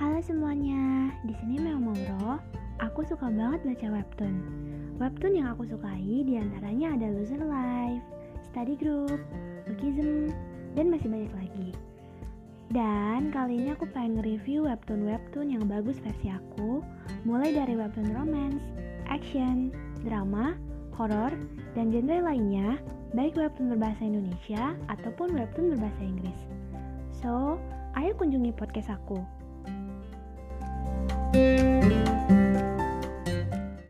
Halo semuanya, di sini Mel Mongro. Aku suka banget baca webtoon. Webtoon yang aku sukai di antaranya ada Loser Life, Study Group, Bookism, dan masih banyak lagi. Dan kali ini aku pengen review webtoon-webtoon yang bagus versi aku, mulai dari webtoon romance, action, drama, horor, dan genre lainnya, baik webtoon berbahasa Indonesia ataupun webtoon berbahasa Inggris. So, ayo kunjungi podcast aku.